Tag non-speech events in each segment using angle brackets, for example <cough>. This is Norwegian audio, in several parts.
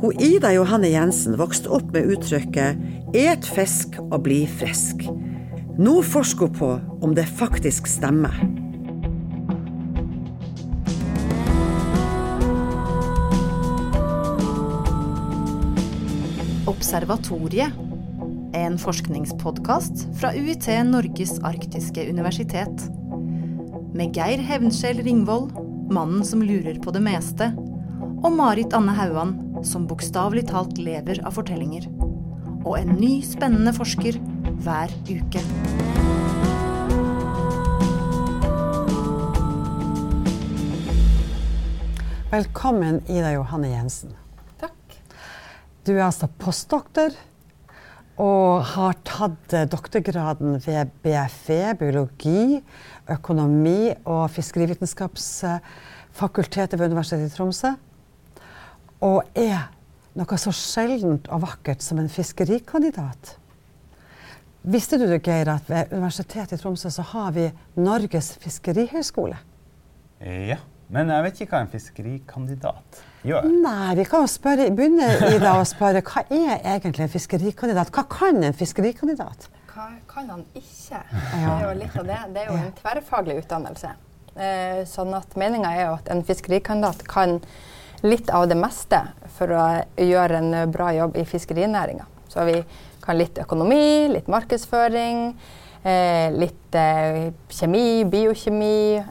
Hun Ida Johanne Jensen vokste opp med uttrykket 'et fisk og bli frisk'. Nå forsker hun på om det faktisk stemmer. Observatoriet. En forskningspodkast fra UiT Norges arktiske universitet. Med Geir Hevnskjell Ringvold, mannen som lurer på det meste, og Marit Anne Hauan, som bokstavelig talt lever av fortellinger. Og en ny, spennende forsker hver uke. Velkommen, Ida Johanne Jensen. Takk. Du er altså postdoktor og har tatt doktorgraden ved BFE, biologi, økonomi og fiskerivitenskapsfakultetet ved Universitetet i Tromsø. Og er noe så sjeldent og vakkert som en fiskerikandidat. Visste du Geir, at ved Universitetet i Tromsø så har vi Norges fiskerihøgskole? Ja, men jeg vet ikke hva en fiskerikandidat gjør. Nei, vi kan jo spørre, begynne Ida, å spørre hva er egentlig en fiskerikandidat? Hva kan en fiskerikandidat? Hva kan han ikke? Det er jo litt av det. Det er jo en tverrfaglig utdannelse. Eh, sånn at meninga er jo at en fiskerikandidat kan litt av det meste for å gjøre en bra jobb i fiskerinæringa. Så vi kan litt økonomi, litt markedsføring, eh, litt eh, kjemi, biokjemi,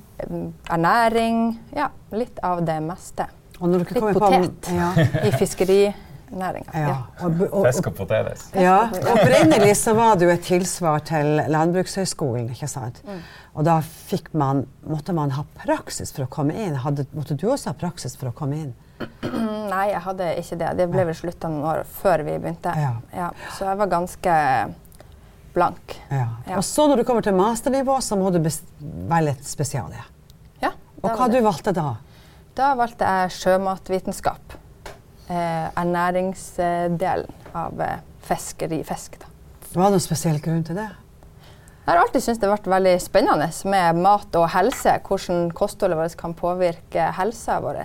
ernæring. Ja, litt av det meste. litt potet ja. i fiskerinæringa. Ja. Ja. Fisk og poteter. Ja, opprinnelig så var det jo et tilsvar til Landbrukshøgskolen, ikke sant. Mm. Og da fikk man, måtte man ha praksis for å komme inn. Hadde, måtte du også ha praksis for å komme inn? <clears throat> Nei, jeg hadde ikke det. Det ble vel slutta noen år før vi begynte. Ja. så jeg var ganske blank. Ja. Ja. Og så når du kommer til masternivå, så må du velge et spesiale. Ja, Og hva du valgte du da? Da valgte jeg sjømatvitenskap. Eh, ernæringsdelen av eh, fiskeri, fisk. Da. Var det noen spesiell grunn til det? Jeg har alltid syntes det har vært veldig spennende med mat og helse. Hvordan kostholdet vårt kan påvirke helsa vår.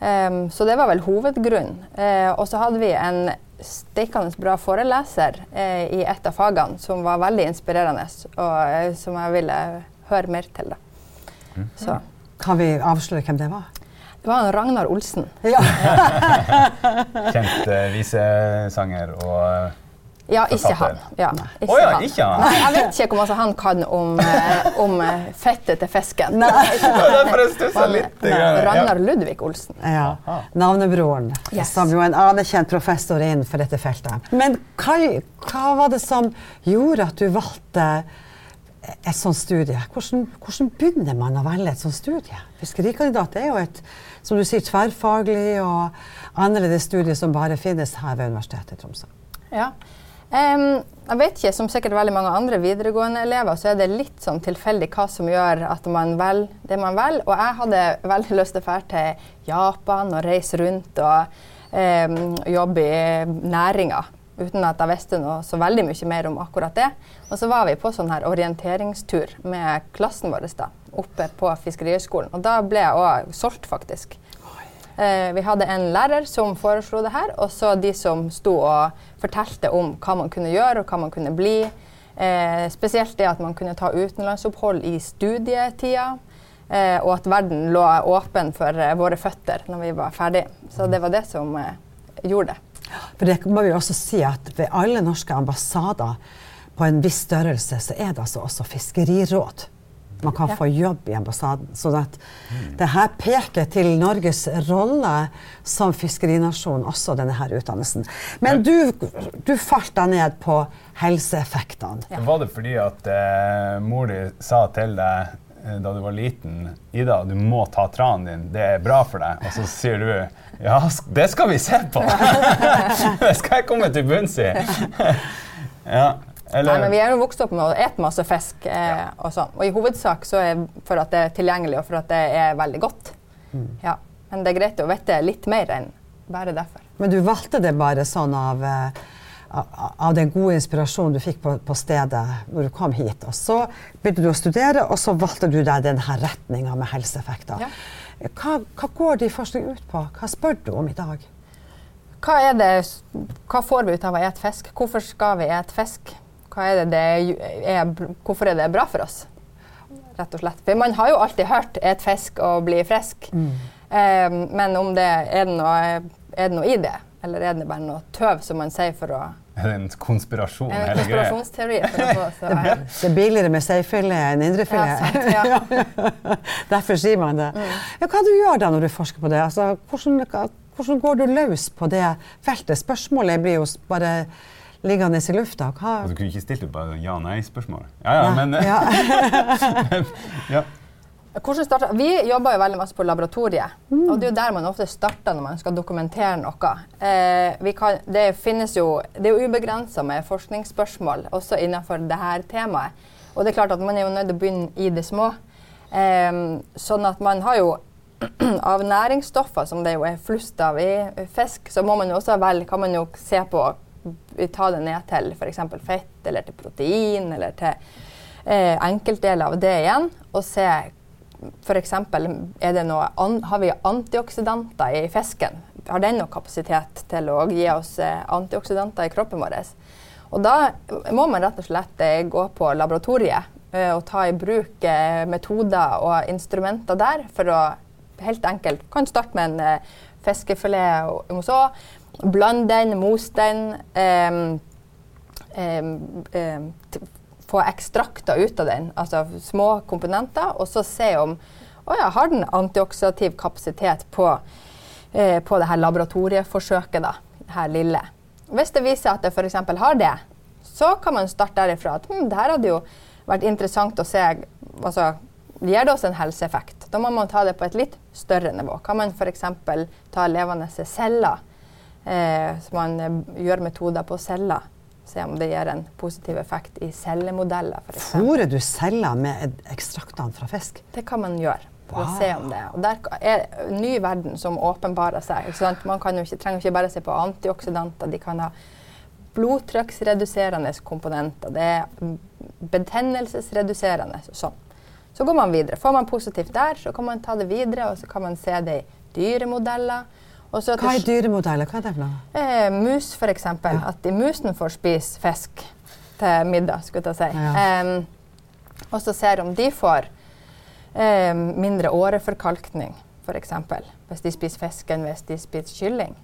Em, så det var vel hovedgrunnen. Uh, og så hadde vi en steikende bra foreleser uh, i et av fagene som var veldig inspirerende, og uh, som jeg ville høre mer til. Da. Så. Kan vi avsløre hvem det var? Det var Ragnar Olsen. Ja. <laughs> Kjent visesanger og Ja, ikke han. Ja, ikke oh, ja, han. ikke han. Nei, jeg vet ikke hvor mye han kan om, eh, om eh, fettet til fisken. Var derfor stussa litt. Ragnar Ludvig Olsen. Ja. Navnebroren, Yes. som jo er en anerkjent professor innenfor dette feltet. Men hva, hva var det som gjorde at du valgte et sånt studie? Hvordan, hvordan begynner man å velge et sånt studie? Fiskerikandidat er jo et som du sier, tverrfaglig og annerledes studie som bare finnes her ved Universitetet i Tromsø. Ja. Em, jeg vet ikke, Som sikkert veldig mange andre videregående elever, så er det litt sånn tilfeldig hva som gjør at man velger det man velger. Og jeg hadde veldig lyst til å dra til Japan og reise rundt og um, jobbe i næringa. Uten at jeg visste noe så veldig mye mer om akkurat det. Og så var vi på sånn her orienteringstur med klassen vår da, oppe på Fiskerihøgskolen. Og da ble jeg òg solgt, faktisk. Eh, vi hadde en lærer som foreslo det her, og så de som sto og fortalte om hva man kunne gjøre og hva man kunne bli. Eh, spesielt det at man kunne ta utenlandsopphold i studietida. Eh, og at verden lå åpen for eh, våre føtter når vi var ferdige. Så det var det som eh, gjorde det. For det må vi også si at ved alle norske ambassader på en viss størrelse, så er det altså også fiskeriråd. Man kan Ja. få jobb i ambassaden. Så at det her peker til Norges rolle som fiskerinasjon, også denne her utdannelsen. Men du, du falt da ned på helseeffektene. Var det fordi at eh, mor di sa til deg eh, da du var liten Ida, du må ta tranen din, det er bra for deg. Og så sier du ja, det skal vi se på! <laughs> <laughs> det skal jeg komme til bunns i! <laughs> ja, eller Nei, men Vi er jo vokst opp med å ete masse fisk. Eh, og sånn. Og i hovedsak så er for at det er tilgjengelig og for at det er veldig godt. Ja. Men det er greit å vite litt mer enn bare derfor. Men du valgte det bare sånn av, eh, av, av den gode inspirasjonen du fikk på, på stedet når du kom hit. Og så begynte du å studere, og så valgte du deg denne retninga med helseeffekter. Ja. Hva, hva går din forskning ut på? Hva spør du om i dag? hva, er det, hva får vi ut av å ete fisk? Hvorfor skal vi ete fisk? Hva er det det er, hvorfor er det bra for oss? Rett og slett. For man har jo alltid hørt 'et fisk og bli frisk'. Mm. Eh, men om det er, det noe, er det noe i det, eller er det bare noe tøv som man sier for å Er det en konspirasjon, En hele greia? konspirasjonsteori. For å få så, ja. Det er billigere med seifilet enn Ja, indrefilet. sant, <laughs> ja. Derfor sier man det. Mm. Ja, hva du gjør da når du forsker på det? Altså, hvordan, hvordan går du løs på det feltet? Spørsmålet blir jo bare liggende i lufta. Hva? Altså, Du kunne ikke stilt ut bare ja-nei-spørsmål? Ja ja, <laughs> men ja. ja. Vi jobber jo veldig masse på laboratoriet. Og det er jo der man ofte starter når man skal dokumentere noe. Eh, vi kan, det, jo, det er jo ubegrensa med forskningsspørsmål også innenfor dette temaet. Og det er klart at man er jo nødt til å begynne i det små. Eh, sånn at man har jo <clears throat> av næringsstoffer, som det jo er flust av i fisk, så må man jo også velge, kan man jo se på ta det ned til f.eks. fett eller til protein eller til eh, enkeltdeler av det igjen, og se f.eks. har vi antioksidanter i fisken. Har den noe kapasitet til å gi oss eh, antioksidanter i kroppen vår? Og da må man rett og slett eh, gå på laboratoriet eh, og ta i bruk eh, metoder og instrumenter der for å helt enkelt Kan starte med en eh, fiskefilet og mousse. Blande den, mos den. få ekstrakter ut av den, altså små komponenter, og så se om å ja, har den antioksidativ kapasitet på, eh, på det her laboratorieforsøket, da, her lille. Hvis det viser at det f.eks. har det, så kan man starte derifra at hm, det her hadde jo vært interessant å se altså, Gir det oss en helseeffekt? Da må man ta det på et litt større nivå. Kan man f.eks. ta levende celler, så man eh, gjør metoder på celler? Se om det gir en positiv effekt i cellemodeller, Fôrer du celler med ekstraktene fra fisk? Det kan man gjøre for å se om det. Og der er ny verden som åpenbarer seg. Man kan jo ikke, trenger ikke bare se på antioksidanter. De kan ha blodtrykksreduserende komponenter. Det er betennelsesreduserende. og Sånn. Så går man videre. Får man positivt der, så kan man ta det videre, og så kan man se det i dyremodeller. Hva er dyremodeller? Hva er det for noe? Eh, mus, f.eks. eksempel At de musen får spise fisk til middag. skulle jeg si. Ja. Em, og så ser om de får em, mindre åreforkalkning, f.eks. Hvis de spiser fisk enn hvis de spiser kylling.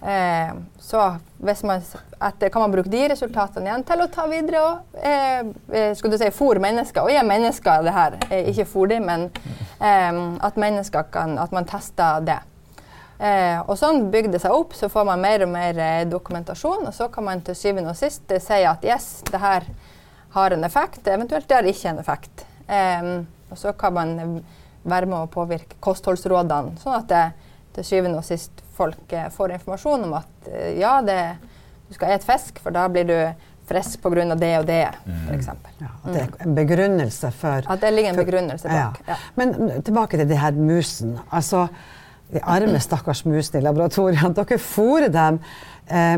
Em, så man, etter, kan man bruke de resultatene igjen til å ta videre og eh, eh, skulle du si, fôre mennesker. Og gi mennesker det her. Eh, ikke fôre dem, men at kan, at man tester det. Eh, og sånn bygger det seg opp, så får man mer og mer eh, dokumentasjon, og så kan man til syvende og sist eh, si at yes, det her har en effekt, eventuelt det har ikke en effekt. Eh, og så kan man være med å påvirke kostholdsrådene, sånn at det, til syvende og sist folk eh, får informasjon om at eh, ja, det, du skal spise fisk, for da blir du frisk pga. det og det, f.eks. Ja, at det er en begrunnelse for At det ligger en begrunnelse bak. Ja. Men mm, tilbake til det her musen. Altså, de arme, stakkars musene i laboratoriene. Dere fôrer dem eh,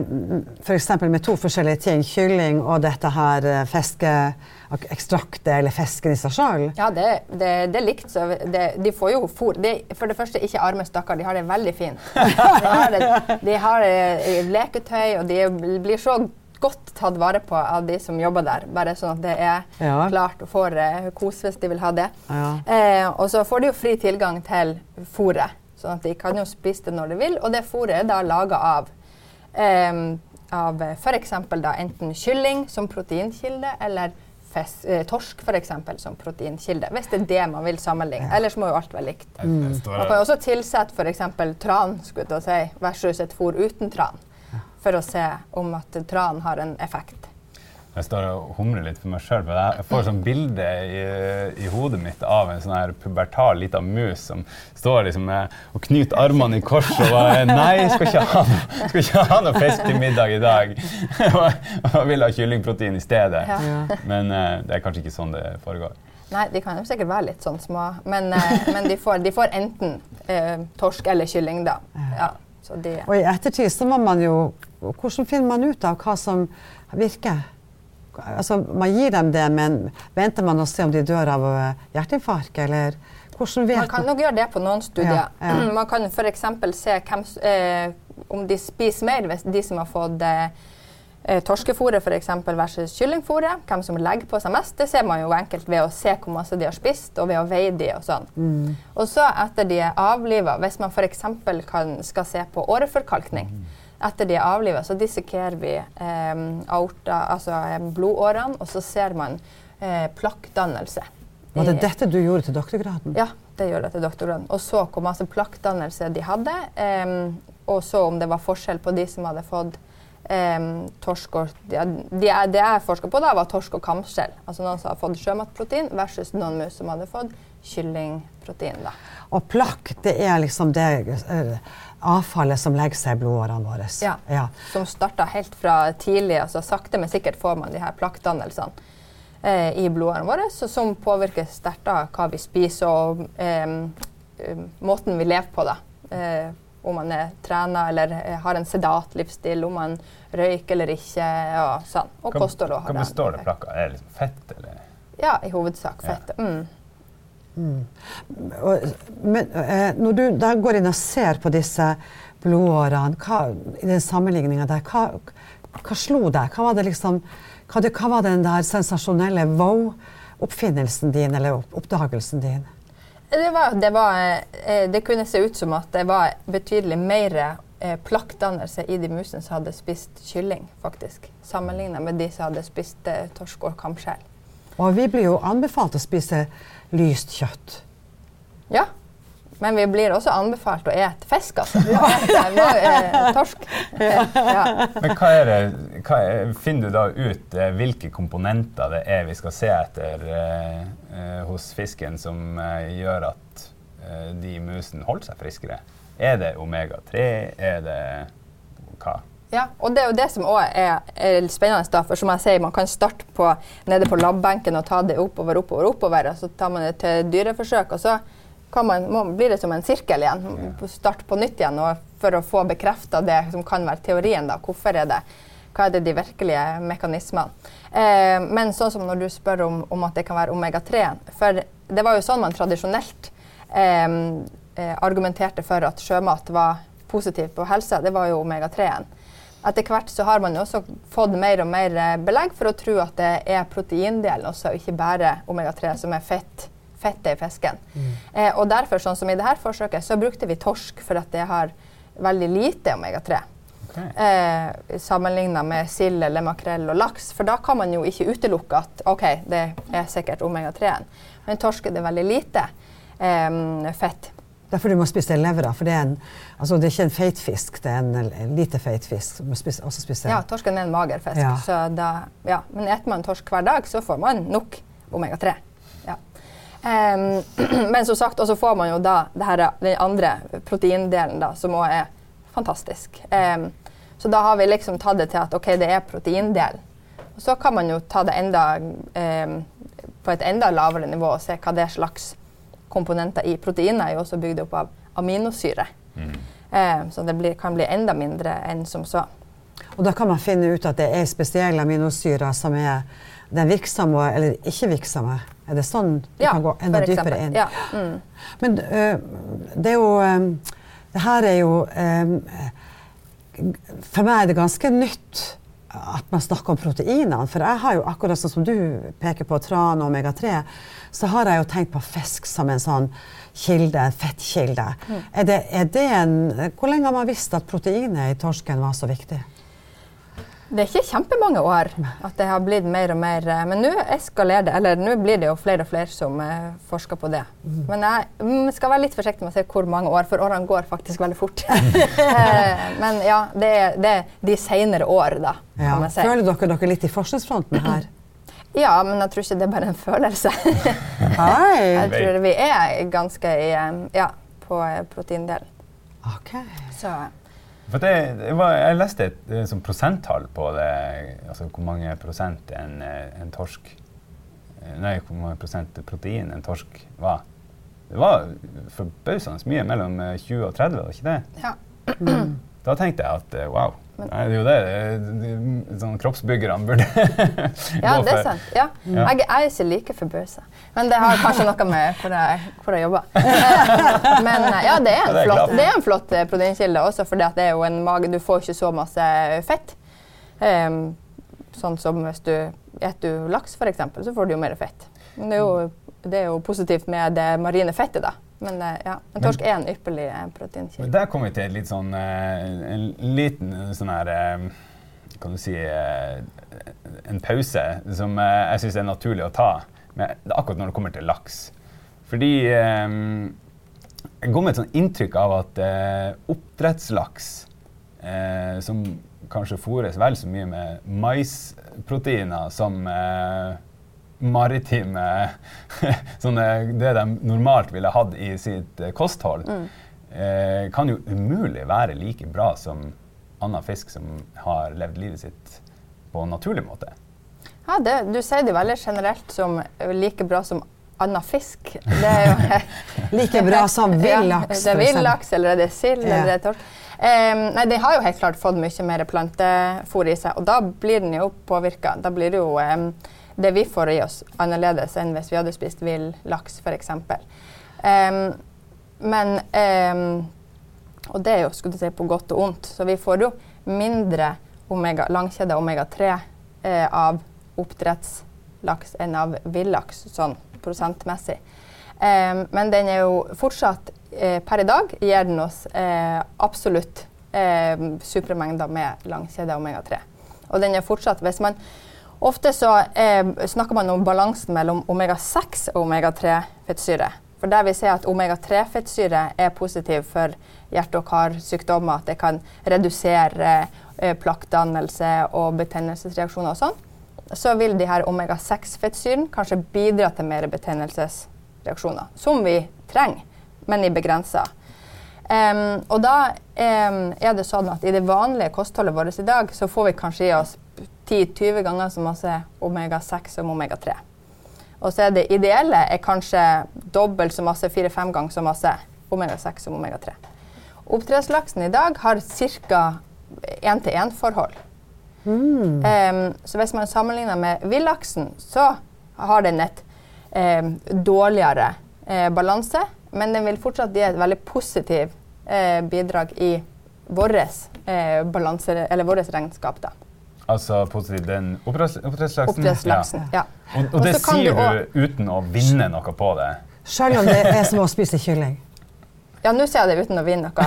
f.eks. med to forskjellige ting. Kylling og dette her eh, fiskeekstraktet eller fisken i seg sjøl. Ja, det, det, det er likt. Så det, de får jo fôr. De, for det første, ikke arme stakkar, de har det veldig fint. <laughs> De har, det, de har leketøy, og de blir så godt tatt vare på av de som jobber der. Bare sånn at det er Ja. klart og får eh, kos hvis de vil ha det. Ja. Eh, og så får de jo fri tilgang til fôret, sånn at de kan jo spise det når de vil. Og det fôret er da laga av eh, av f.eks. da enten kylling som proteinkilde eller fes, eh, torsk for eksempel, som proteinkilde. Hvis det er det man vil sammenligne. Ellers må jo alt være likt. Jeg Man kan jo også tilsette f.eks. tran skulle jeg si, versus et fôr uten tran. For å se om at tran har en effekt. Jeg står og humrer litt for meg sjøl. Jeg får sånn bilde i, i hodet mitt av en sånn her pubertal lita mus som står liksom med, og knyter armene i kors og bare Nei, skal ikke ha, skal ikke ha noe fisk til middag i dag. <laughs> og vil ha kyllingprotein i stedet. Ja. Men uh, det er kanskje ikke sånn det foregår. Nei, de kan jo sikkert være litt sånn små, men, uh, men de, får, de får enten uh, torsk eller kylling, da. Ja, så de, Og i ettertid så må man jo Hvordan finner man ut av hva som virker? Altså, man gir dem det, men venter man å se om de dør av eh, hjerteinfarkt, eller hvordan vet man kan nok gjøre det på noen studier. Ja, ja. <clears throat> Man kan f.eks. se hvem, eh, om de spiser mer, hvis de som har fått eh, eh, torskefôret f.eks. versus kyllingfôret, hvem som legger på seg mest, det ser man jo enkelt ved å se hvor masse de har spist, og ved å veie de og sånn. Og så etter de er avliva, hvis man f.eks. skal se på åreforkalkning etter de er avliva, så dissekerer vi eh, aorta, altså eh, blodårene, og så ser man eh, plakkdannelse. Var det dette du gjorde til doktorgraden? ja, det gjorde jeg til doktorgraden. Og så hvor masse plakkdannelse de hadde, eh, og så om det var forskjell på de som hadde fått em, torsk og de, de, Det jeg forska på, da, var torsk og kamskjell. Altså noen som hadde fått sjømatprotein, versus noen mus som hadde fått kyllingprotein. Da. Og plakk, det er liksom det eh, avfallet som legger seg i blodårene våre. Ja. Ja. Som starta helt fra tidlig. altså Sakte, men sikkert får man de her plakkdannelsene eh, i blodårene våre, så, som påvirker sterkt av hva vi spiser og em, måten vi lever på. da. Eh, om man er trener eller eh, har en sedat livsstil, om man røyker eller ikke. og sånn. Og kosthold. hva består det plakka? Er det liksom fett, eller? Ja, i hovedsak Ja. fett. Mm. Og, men eh, når du da går inn og ser på disse blodårene, hva, i den sammenligninga der, hva, hva slo deg? Hva var det liksom hva, det, hva var den der sensasjonelle wow-oppfinnelsen din, eller oppdagelsen din? Det, var, det, var, eh, det kunne se ut som at det var betydelig mer plaktdannelse plakkdannelse i de musene som hadde spist kylling, faktisk. Sammenligna med de som hadde spist eh, torsk og kamskjell. Og vi blir jo anbefalt å spise lyst kjøtt. Ja. Men vi blir også anbefalt å ete fisk, altså. <laughs> Ja. ete eh, torsk. ja. Men hva er det, hva er, finner du da ut eh, hvilke komponenter det er vi skal se etter eh, eh, hos fisken som eh, gjør at eh, de musene holder seg friskere? Er det omega-3? Er det hva? Ja, og det er jo det som også er, er spennende. da, for som jeg sier, Man kan starte på, nede på labbenken og ta det oppover, oppover, oppover. og Så tar man det til dyreforsøk, og så kan man, må, blir det som en sirkel igjen. Starte på nytt igjen for å få bekrefta det som kan være teorien. da, Hvorfor er det hva er det de virkelige mekanismene? Eh, men sånn som når du spør om, om at det kan være omega-3 For det var jo sånn man tradisjonelt eh, eh, argumenterte for at sjømat var positivt på helse. Det var jo omega-3-en. Etter hvert så har man også fått mer og mer eh, belegg for å tro at det er proteindelen også, ikke bare omega-3, som er fett, fettet i fisken. Eh, og derfor, sånn som i dette forsøket, så brukte vi torsk for at det har veldig lite omega-3. Okay. Eh, Sammenligna med sild eller makrell og laks. For da kan man jo ikke utelukke at ok, det er sikkert omega-3-en. Men torsk er det veldig lite eh, fett. Derfor du må spise levra, for det er, en, altså det er ikke en feit fisk, det er en, en lite feit fisk. Du må spise, også spise Ja, torsken er en mager fisk. Ja. Så da, ja. Men spiser man torsk hver dag, så får man nok omega-3. Ja. Um, <clears throat> men som sagt, og så får man jo da det her, den andre proteindelen, da, som òg er fantastisk. Um, så da har vi liksom tatt det til at ok, det er proteindelen. Og så kan man jo ta det enda um, på et enda lavere nivå og se hva det er slags komponenter i. Proteiner er jo også bygd opp av aminosyre. Eh, så det blir, kan bli enda mindre enn som så. Og da kan man finne ut at det er spesielle aminosyrer som er den virksomme eller ikke virksomme. Er det sånn du kan gå enda dypere inn? Ja. Mm. Men uh, det er jo um, Det her er jo um, For meg er det ganske nytt at man snakker om proteinene. For jeg har jo akkurat sånn som du peker på, tran og omega-3, så har jeg jo tenkt på fisk som en sånn kilde, en fettkilde. Er det, er det en, hvor lenge har man visst at proteinet i torsken var så viktig? Det er ikke kjempemange år at det har blitt mer og mer eh, Men nå eskalerer det, eller nå blir det jo flere og flere som eh, forsker på det. Men jeg mm, skal være litt forsiktig med å si hvor mange år, for årene går faktisk veldig fort. <laughs> Eh, Men ja, det er, det er de senere år, da, Ja. kan man si. Føler dere dere litt i forskningsfronten her? <clears throat> Ja, men jeg tror ikke det er bare en følelse. <laughs> <laughs> Hei! Jeg tror vi er ganske i, ja, på proteindelen. Ok. Så For det, det var, jeg leste et, et sånn prosenttall på det, altså hvor mange prosent en, en torsk Nei, hvor mange prosent protein en torsk var. Det var forbausende mye, mellom eh, 20 og 30, var det ikke det? ja. Da tenkte jeg at eh, wow. Nei, det er jo det. det, det sånn kroppsbyggerne burde <laughs> Ja, det er sant. Ja. Mm. Jeg, jeg er ikke like forbausa. Men det har kanskje noe med hvor jeg, hvor jeg jobber. <laughs> Men eh, ja, det er en Ja, det er flott, det er en flott eh, proteinkilde også, for det er jo en mage Du får ikke så masse fett. Um, sånn som hvis du spiser laks, f.eks., så får du jo mer fett. Men det er jo, det er jo positivt med det marine fettet, da. Men eh, ja, en torsk er en ypperlig eh, proteinkilde. Der kommer vi til litt sånn, eh, en liten sånn her Kan du si En pause som jeg syns er naturlig å ta, med, akkurat når det kommer til laks. Fordi jeg går med et sånt inntrykk av at oppdrettslaks, som kanskje fôres vel så mye med maisproteiner som eh, maritime <laughs> sånne, Det de normalt ville hatt i sitt kosthold, kosthold, eh, kan jo umulig være like bra som annen fisk som har levd livet sitt på en naturlig måte. Ja, det, du sier det veldig generelt som like bra som annen fisk. Det er jo <laughs> Like bra som villaks, Ja, det er villaks, eller er det sild, Ja. eller er det torsk. Um, nei, den har jo helt klart fått mye mer plantefôr i seg, og da blir den jo påvirka. Da blir det jo em, det vi får i oss, annerledes enn hvis vi hadde spist vill laks, f.eks. Um, men um, Og det er jo skulle si, på godt og ondt. Så vi får jo mindre omega, langkjede omega-3 eh, av oppdrettslaks enn av villaks, sånn prosentmessig. Um, men den er jo fortsatt eh, Per i dag gir den oss eh, absolutt supermengder med langkjede omega-3. Og den er fortsatt Hvis man Ofte så eh, snakker man om balansen mellom omega-6 og omega-3-fettsyre. For der vi ser at omega-3-fettsyre er positiv for hjerte- og karsykdommer, at det kan redusere eh, plakkdannelse og betennelsesreaksjoner og sånn, så vil de her omega-6-fettsyrene kanskje bidra til mer betennelsesreaksjoner. Som vi trenger, men i begrensa. Um, og da um, er det sånn at i det vanlige kostholdet vårt i dag, så får vi kanskje i oss 10-20 ganger så masse omega-6 som omega-3. Og så er det ideelle er kanskje dobbelt så masse, fire-fem ganger så masse omega-6 som omega-3. Oppdrettslaksen i dag har ca. én-til-én-forhold. Em, så hvis man sammenligner med villaksen, så har den et um, dårligere uh, balanse, men den vil fortsatt gi et veldig positivt uh, bidrag i vårt eh, balanse, eller vårt regnskap. da. Altså positivt den oppdretts- oppdrettslaksen? Oppdrettslaksen. Ja. Og, og Og det sier du du uten å vinne noe på det? Selv om det er som å spise kylling. Ja, nå sier jeg det uten å vinne noe.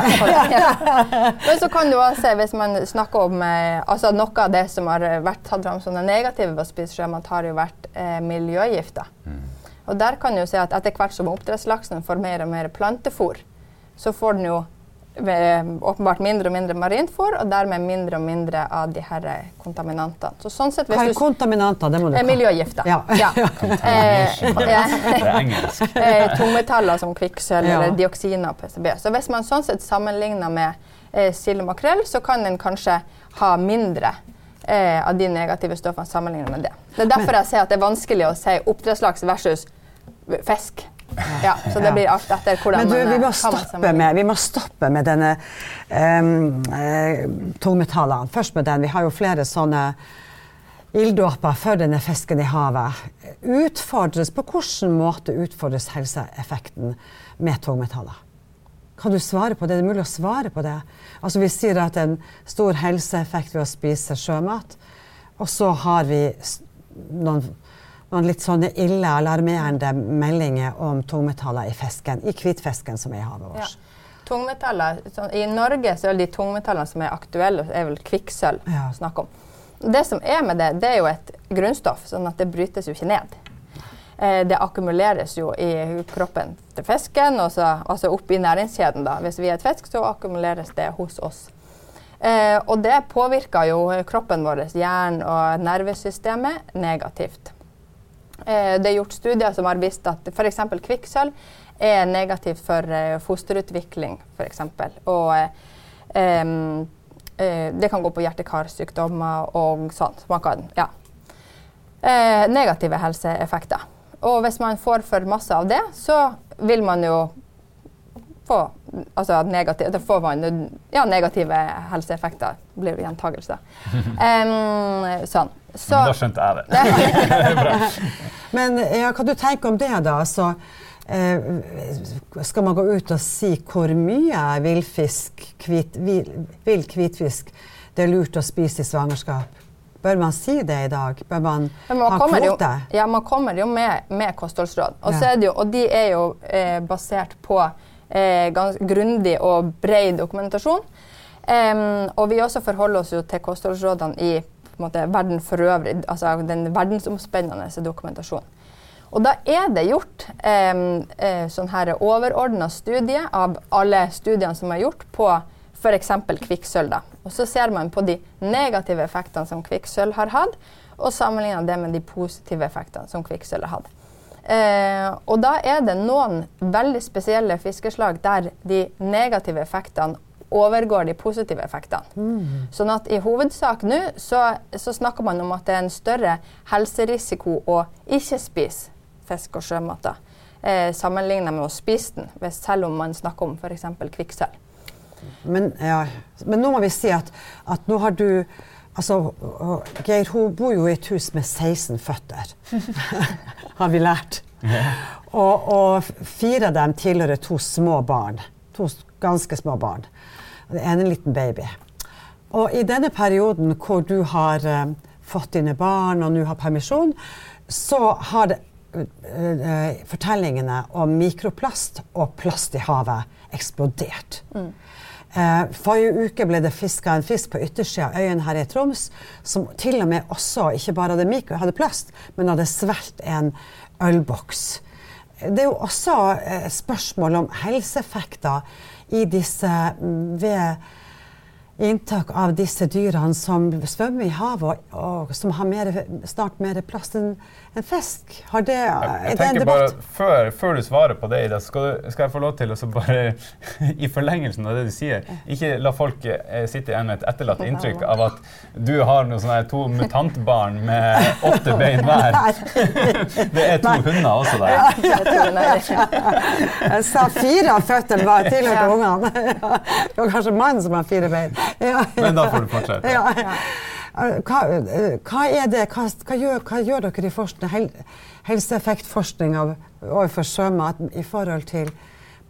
Ja. <laughs> Men så kan du også se, hvis man snakker om eh, altså Noe av det som har vært tatt fram som det negative ved å spise sjømat, har jo vært eh, miljøgifter. Og der kan du se at etter hvert som oppdrettslaksen får mer og mer plantefôr, så får den jo åpenbart mindre og mindre marintfôr, og dermed mindre og mindre av de her eh, kontaminantene. Så sånn sett, Hva er kontaminanter? Det må du Eh, kalle Miljøgifter. Ja. <laughs> Eh, ja. Det er engelsk. <laughs> eh, tungmetaller som kvikksølv Ja. eller dioksiner og PCB. Så hvis man sånn sett sammenligner med eh, sild og makrell, så kan den kanskje ha mindre eh, av de negative stoffene sammenlignet med det. Det er derfor jeg sier at det er vanskelig å si oppdrettslaks versus fisk. Ja, så det blir alt etter hvordan Men du, vi må stoppe med, vi må stoppe med denne um, tungmetallene. Først med den. Vi har jo flere sånne ilddåper for denne fisken i havet. Utfordres, på hvilken måte utfordres helseeffekten med tungmetaller? Kan du svare på det? Det er mulig å svare på det. Altså Vi sier at det er en stor helseeffekt ved å spise sjømat, og så har vi noen, noen litt sånne ille, alarmerende meldinger om tungmetaller i fisken, i hvitfisken som er i havet Ja. vårt. Tungmetaller, sånn, I Norge så er de tungmetallene som er aktuelle, er vel kvikksølv. Ja. om. Det som er med det, det er jo et grunnstoff, sånn at det brytes jo ikke ned. Eh, det akkumuleres jo i kroppen til fisken, så, altså opp i næringskjeden. da. Hvis vi er et fisk, så akkumuleres det hos oss. Eh, og det påvirker jo kroppen vår, hjernen og nervesystemet, negativt. Eh, det er gjort studier som har vist at f.eks. kvikksølv er negativt for eh, fosterutvikling, eksempel. Og eh, det kan gå på hjerte-karsykdommer og. Så man kan, ja. Eh, negative helseeffekter. Og hvis man får for masse av det, så vil man jo få altså negativ, da får man ja, negative helseeffekter. blir det gjentagelse. Um, <laughs> sånn. Så, Men da skjønte jeg det. <laughs> Men ja, hva du tenker om det, da? Altså, eh, skal man gå ut og si hvor mye villfisk, hvit, vill hvitfisk det er lurt å spise i svangerskap? Bør man si det i dag? Bør man, man ha kvote? Jo, ja, man kommer jo med, med kostholdsråd. Og, ja. jo, og, de er jo eh, basert på eh, grundig og bred dokumentasjon. Um, og vi også forholder oss jo til kostholdsrådene i måte, verden for øvrig, altså den verdensomspennende dokumentasjonen. Og da er det gjort eh, sånn her overordna studie av alle studiene som er gjort på f.eks. kvikksølv. Og så ser man på de negative effektene som kvikksølv har hatt, og sammenligner det med de positive effektene som kvikksølv har hatt. Eh, og da er det noen veldig spesielle fiskeslag der de negative effektene overgår de positive effektene. Mm. Sånn at i hovedsak nå så, så, snakker man om at det er en større helserisiko å ikke spise fisk og sjømat eh, sammenlignet med å spise den, selv om man snakker om f.eks. kvikksølv. Men, ja, men, nå må vi si at, at nå har du Altså, Geir hun bor jo i et hus med 16 føtter, <laughs> har vi lært. Og, og, fire av dem tilhører to små barn. To ganske små barn. Det ene en liten baby. Og i denne perioden hvor du har uh, fått dine barn og nå har permisjon, så har det, uh, fortellingene om mikroplast og plast i havet eksplodert. Mm. Eh, forrige uke ble det fiska en fisk på yttersida av øyen her i Troms som til og med også ikke bare hadde, mikro, hadde plast, men hadde svelget en ølboks. Det er jo også eh, spørsmål om helseeffekter i disse mm, ved inntak av disse dyrene som svømmer i havet, og, og som har mer, snart mer plass enn en fisk. Har det, jeg, jeg tenker bare, før, før, du svarer på det, Ida, skal, du, skal jeg få lov til å bare, <laughs> i forlengelsen av det du sier, ikke la folk eh, sitte igjen med et etterlatt inntrykk av at du har noe sånne to mutantbarn med <laughs> åtte bein hver. det er to Nei. hunder også der. jeg sa fire av føttene var tilhørte ungene. <laughs> det var kanskje mannen som har fire bein. <laughs> Men da får du fortsette. Ja. Hva, hva, er det, hva, hva, gjør, hva gjør, dere i forskning, hel, helseeffektforskning overfor sjømat i forhold til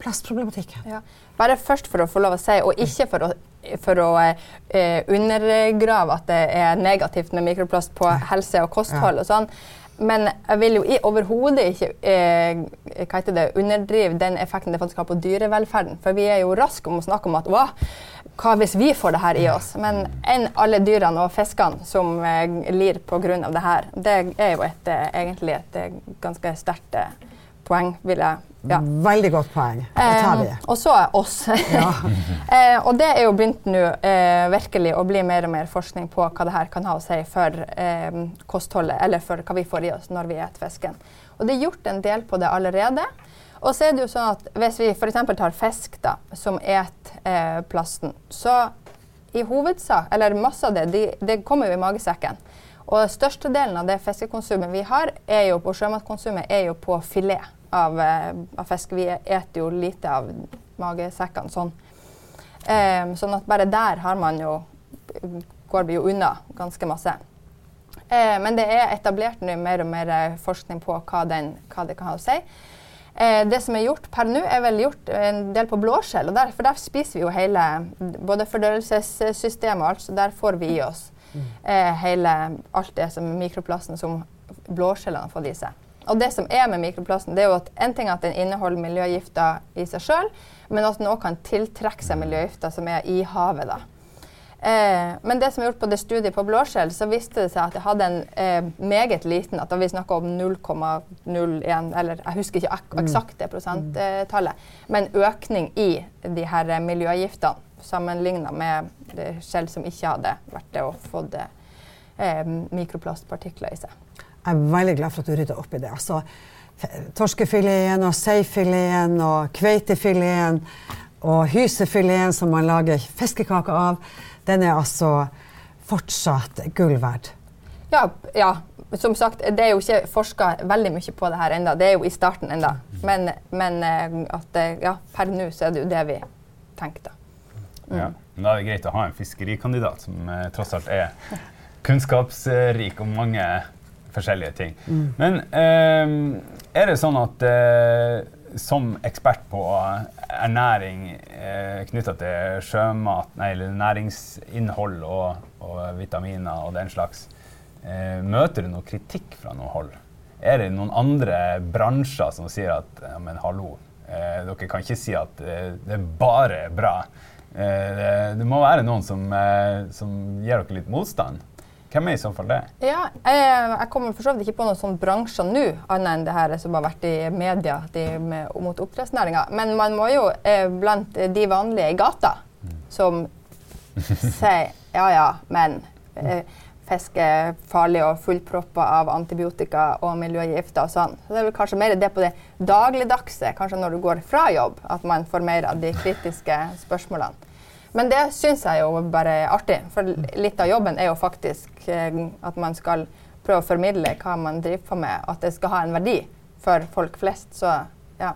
plastproblematikken? Ja. Bare først for å få lov å si, og ikke for å, for å eh, undergrave at det er negativt med mikroplast på helse og kosthold og sånn. Men jeg vil jo overhodet ikke eh, det, underdrive den effekten det faktisk har på dyrevelferden. For vi er jo raske om å snakke om at hva hvis vi får det her i oss? Men enn alle dyrene og fiskene som eh, lir pga. det her, det er jo et, eh, egentlig et eh, ganske sterkt eh, poeng, vil jeg ja. Veldig godt poeng. Det tar vi. Eh, og så er oss. Ja. <laughs> eh, og det er jo begynt nå eh, virkelig å bli mer og mer forskning på hva det her kan ha å si for eh, kostholdet, eller for hva vi får i oss når vi spiser fisken. Og det er gjort en del på det allerede. Og så er det jo sånn at hvis vi f.eks. tar fisk da, som et eh, plasten, så i hovedsak, eller masse av det, det de kommer jo i magesekken. Og størstedelen av det fiskekonsumet vi har er jo på sjømatkonsumet, er jo på filet av, eh, av, fisk. Vi eter jo lite av magesekkene sånn. Um, sånn at bare der har man jo går vi jo unna ganske masse. Uh, men det er etablert nå mer og mer forskning på hva, den, hva det kan ha å si. Eh, det som er gjort per nå, er vel gjort en del på blåskjell. Der, for der spiser vi jo hele både fordøyelsessystemet og alt, så der får vi i oss mm. eh, hele, alt det som mikroplasten som blåskjellene får i seg. Og det som er med mikroplasten, det er jo at en ting er at den inneholder miljøgifter i seg sjøl, men at den òg kan tiltrekke seg miljøgifter som er i havet. da. Eh, men det som er gjort på det studiet på blåskjell, så viste det seg at det hadde en eh, meget liten at Da vi snakka om 0,01, eller jeg husker ikke ak mm. eksakt det prosenttallet, men økning i de her miljøgiftene sammenligna med skjell som ikke hadde vært det og fått eh, mikroplastpartikler i seg. Jeg er veldig glad for at du rydder opp i det. Altså, torskefileten og seifileten og kveitefileten og hysefileten som man lager fiskekaker av den er altså fortsatt gull verd. Ja, ja, som sagt, det er jo ikke forska veldig mye på det her ennå. Det er jo i starten ennå. Men, men eh, at eh, ja, per nå så er det jo det vi tenker, da. Ja. Men da er det greit å ha en fiskerikandidat som eh, tross alt er kunnskapsrik om mange forskjellige ting. Men eh, er det sånn at eh, som ekspert på ernæring eh, knytta til sjømat, nei, næringsinnhold og, og vitaminer og den slags, eh, møter du noe kritikk fra noe hold? Er det noen andre bransjer som sier at ja, men hallo, eh, dere kan ikke si at eh, det er bare bra. Eh, det, det må være noen som, eh, som gir dere litt motstand. Hvem er i så fall det? Ja, jeg, jeg kommer for så vidt ikke på noen sånne bransjer nå, annet enn det her som har vært i media de med, mot oppdrettsnæringa. Men man må jo eh, blant de vanlige i gata som <laughs> sier ja ja, men eh, fisk er farlig og fullproppa av antibiotika og miljøgifter og sånn. Så det er vel kanskje mer det på det dagligdagse, kanskje når du går fra jobb, at man får mer av de kritiske spørsmålene. Men det syns jeg jo bare er artig, for litt av jobben er jo faktisk eh, at man skal prøve å formidle hva man driver på med, at det skal ha en verdi for folk flest. Så ja.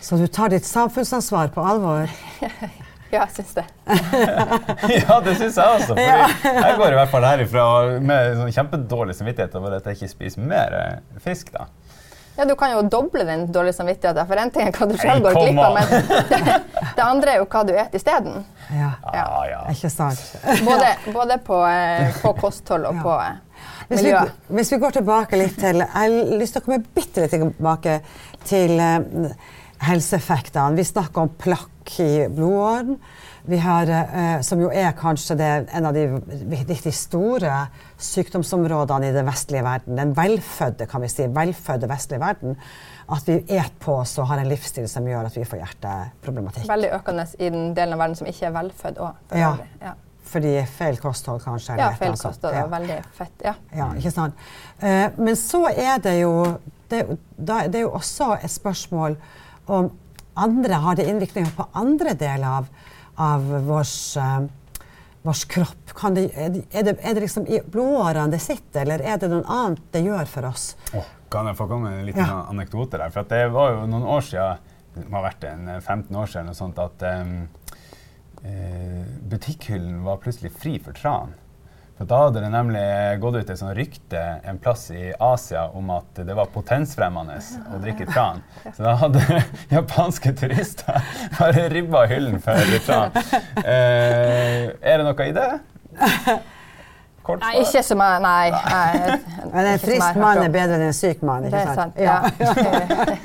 Så du tar ditt samfunnsansvar på alvor? <laughs> Ja, jeg syns det. <laughs> ja, det syns jeg også. for jeg går i hvert fall herifra med sånn kjempedårlig samvittighet over at jeg ikke spiser mer fisk. da. Ja, Du kan jo doble den dårlige samvittigheten. For én ting er hva du selv går glipp av, men det, <laughs> det andre er jo hva du spiser isteden. Ja, Ja. Ah, ja. ikke sant? Både, <laughs> både på, eh, på kosthold og Ja. på eh, Hvis vi, hvis vi går tilbake litt til Jeg har lyst til å komme bitte litt tilbake til eh, helseeffektene. Vi snakker om plakk i blodåren. Vi har, eh, som jo er kanskje det, en av de riktig store sykdomsområdene i den vestlige verden. Den velfødde, kan vi si, velfødde vestlige verden. At vi et på oss og har en livsstil som gjør at vi får hjerteproblematikk. Veldig økende i den delen av verden som ikke er velfødd òg. Ja. Ja. Fordi feil kosthold, kanskje. ja, feil kosthold og Ja. veldig fett. Ja. Ja, ikke sant. Eh, men så er det jo det, det er jo også et spørsmål om andre har det innvirkninger på andre deler av, av vår, eh, vår kropp. Kan det, er, det, er, det, liksom i blodårene det sitter, eller er det noe annet det gjør for oss? Åh, kan jeg få komme med en liten Ja. anekdote der? For det var jo noen år siden, det må ha vært en eh, 15 år siden, eller sånt, at um, eh, butikkhyllen var plutselig fri for tran. For da hadde det nemlig gått ut et sånt rykte en plass i Asia om at det var potensfremmende å drikke <laughs> tran. Så da hadde <laughs> japanske turister bare ribba hyllen for tran. <laughs> Eh, er det noe i det? Kort Nei, ikke som jeg Nei. nei <laughs> Men en frisk mann er bedre enn en syk mann, Det ikke er sant. Ja.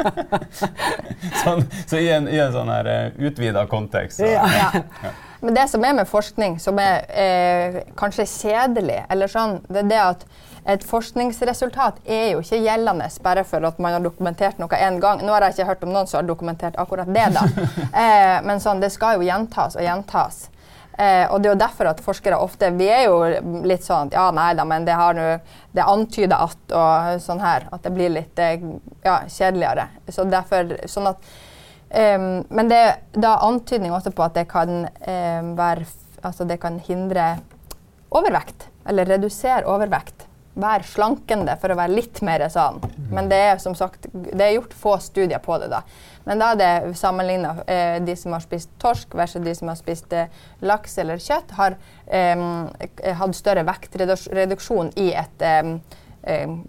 <laughs> Sånn, så i en, i en sånn her uh, utvida kontekst så, Ja. Ja. Men det som er med forskning, som er eh, kanskje kjedelig, eller sånn, det er det at et forskningsresultat er jo ikke gjeldende bare for at man har dokumentert noe én gang. Nå har jeg ikke hørt om noen som har dokumentert akkurat det, da. <laughs> Eh, men sånn, det skal jo gjentas og gjentas. Eh, og det er jo derfor at forskere ofte Vi er jo litt sånn Ja, nei da, men det har nå Det antyder at og sånn her. At det blir litt eh, ja, kjedeligere. Så derfor Sånn at um, men det er da antydning også på at det kan um, være Altså det kan hindre overvekt. Eller redusere overvekt. Være slankende, for å være litt mer sånn. Men det er som sagt det er gjort få studier på det. da. Men da er det sammenligna eh, de som har spist torsk versus de som har spist eh, laks eller kjøtt, har ehm, hatt større vektreduksjon i et eh,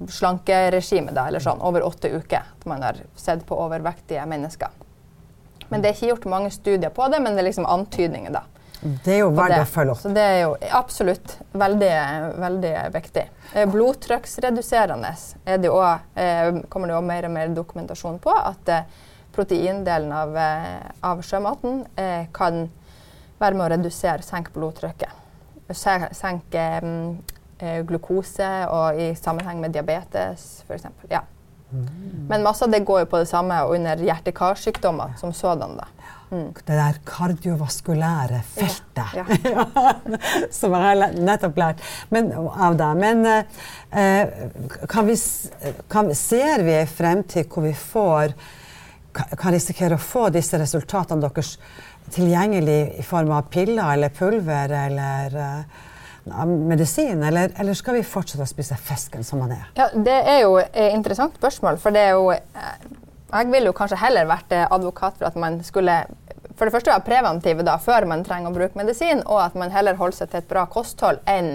slankeregime, da, eller sånn, over åtte uker. At man har sett på overvektige mennesker. Men det er ikke gjort mange studier på det, men det er liksom antydninger, da. Det er jo verdt å følge opp. Så det er jo absolutt veldig, veldig viktig. Eh, Blodtrykksreduserende er det jo også, eh, kommer det òg mer og mer dokumentasjon på at eh, proteindelen av, eh, av sjømaten eh, kan være med å redusere, senke blodtrykket. Senke mm, eh, glukose og i sammenheng med diabetes f.eks. Ja. Men masse av det går jo på det samme under hjerte-karsykdommer som sådan. da. Det der kardiovaskulære feltet. Ja. <laughs> som jeg har nettopp lært men, av deg. Men eh, kan vi, kan, ser vi en fremtid hvor vi får kan risikere å få disse resultatene deres tilgjengelig i form av piller eller pulver eller uh, medisin, eller, eller skal vi fortsette å spise fisken som den er? Ja, det er jo et interessant spørsmål, for det er jo eh, Jeg ville jo kanskje heller vært eh, advokat for at man skulle for det første være preventive da, før man trenger å bruke medisin, og at man heller holder seg til et bra kosthold enn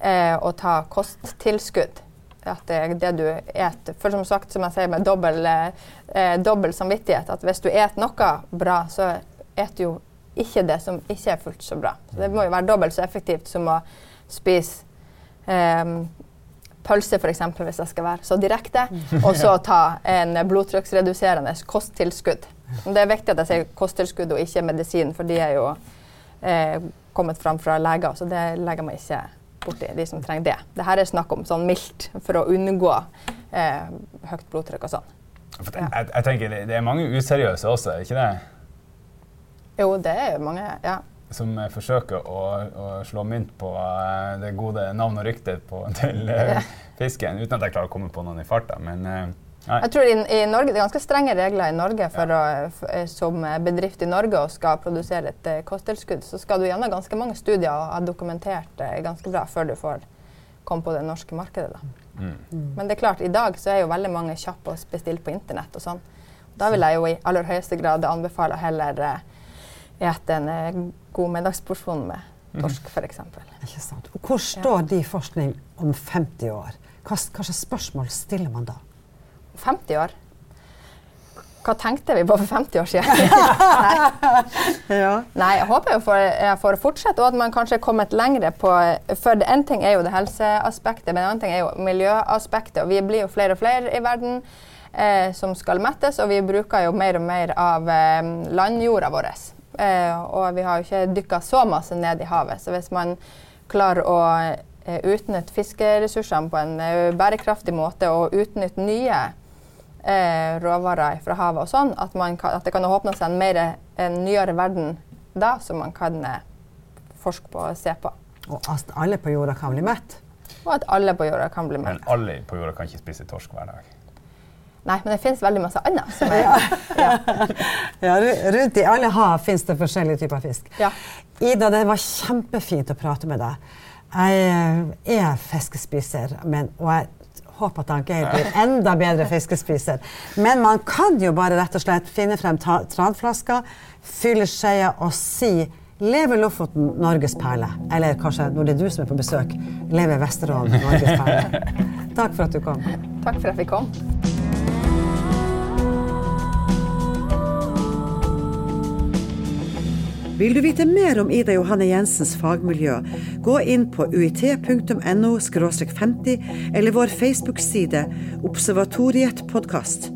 eh, å ta kosttilskudd. At det det du et. For som sagt, som jeg sier med dobbel, eh, dobbel samvittighet, at hvis du et noe bra, så et du jo ikke det som ikke er fullt så bra. Så det må jo være dobbelt så effektivt som å spise eh, pølse, f.eks., hvis jeg skal være så direkte, og så <laughs> ta en blodtrykksreduserende kosttilskudd. Det er viktig at jeg sier kosttilskudd og ikke medisin, for de er jo eh, kommet fram fra leger, så det legger man ikke borti de som trenger det. Dette er snakk om sånn mildt for å unngå eh, høyt blodtrykk og sånn. Jeg, jeg, tenker det, det er mange useriøse også, ikke det? Jo, det er mange, ja. Som eh, forsøker å, å slå mynt på uh, det gode navn og ryktet på, <laughs> til uh, fisken, uten at jeg klarer å komme på noen i farta. Men Nei. Jeg tror i, i, Norge, Det er ganske strenge regler i Norge for ja. å, for, eh, som bedrift i Norge og skal produsere et kosttilskudd. Så skal du gjennom ganske mange studier og ha dokumentert uh, ganske bra før du får komme på det norske markedet. Da. Mm. Men det er klart, i dag så er jo veldig mange kjappe å bestille på internett. og sånn. Da vil jeg jo i aller høyeste grad anbefale heller spise ete en uh, god middagsporsjon med mm. torsk, f.eks. Ikke sant. Hvor står ja. de forskning om 50 år? Hva, hva slags spørsmål stiller man da? 50 år. Hva tenkte vi på for 50 år siden? <laughs> Nei. Ja. Nei. jeg håper jo for, jeg får fortsette, og at man kanskje er kommet lengre på For én ting er jo det helseaspektet, men en annen ting er jo miljøaspektet. Og vi blir jo flere og flere i verden eh, som skal mettes, og vi bruker jo mer og mer av eh, landjorda vår. Eh, og vi har jo ikke dykka så masse ned i havet. Så hvis man klarer å eh, utnytte fiskeressursene på en eh, bærekraftig måte og utnytte nye eh, råvarer fra havet og sånn, at, kan, at, det kan åpne seg en, mer, en nyere verden da som man kan eh, forske på og se på. Og at alle på jorda kan bli mett? Og at alle på jorda kan bli mett. Men alle på jorda kan ikke spise torsk hver dag? Nei, men det finnes veldig masse annet. Som er, ja. <laughs> ja. rundt i alle hav finnes det forskjellige typer fisk. Ja. Ida, det var kjempefint å prate med deg. Jeg eh, er fiskespiser, men, og jeg håper at Geir blir enda bedre fiskespiser. Men man kan jo bare rett og slett finne frem tranflaska, fylle skeia og si Leve Lofoten, Norges perle. Eller kanskje, når det er du som er på besøk, Leve Vesterålen, Norges perle. <laughs> Takk for at du kom. Takk for at vi fikk Vil du vite mer om Ida Johanne Jensens fagmiljø, gå inn på uit.no 50 eller vår Facebook-side Observatoriet podkast.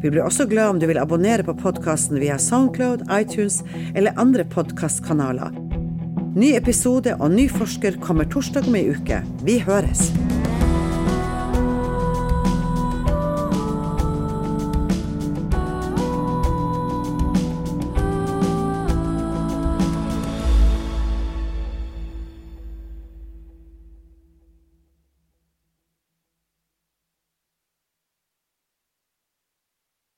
Vi blir også glad om du vil abonnere på podkasten via Soundcloud, iTunes eller andre podkastkanaler. Ny episode og ny forsker kommer torsdag om ei uke. Vi høres!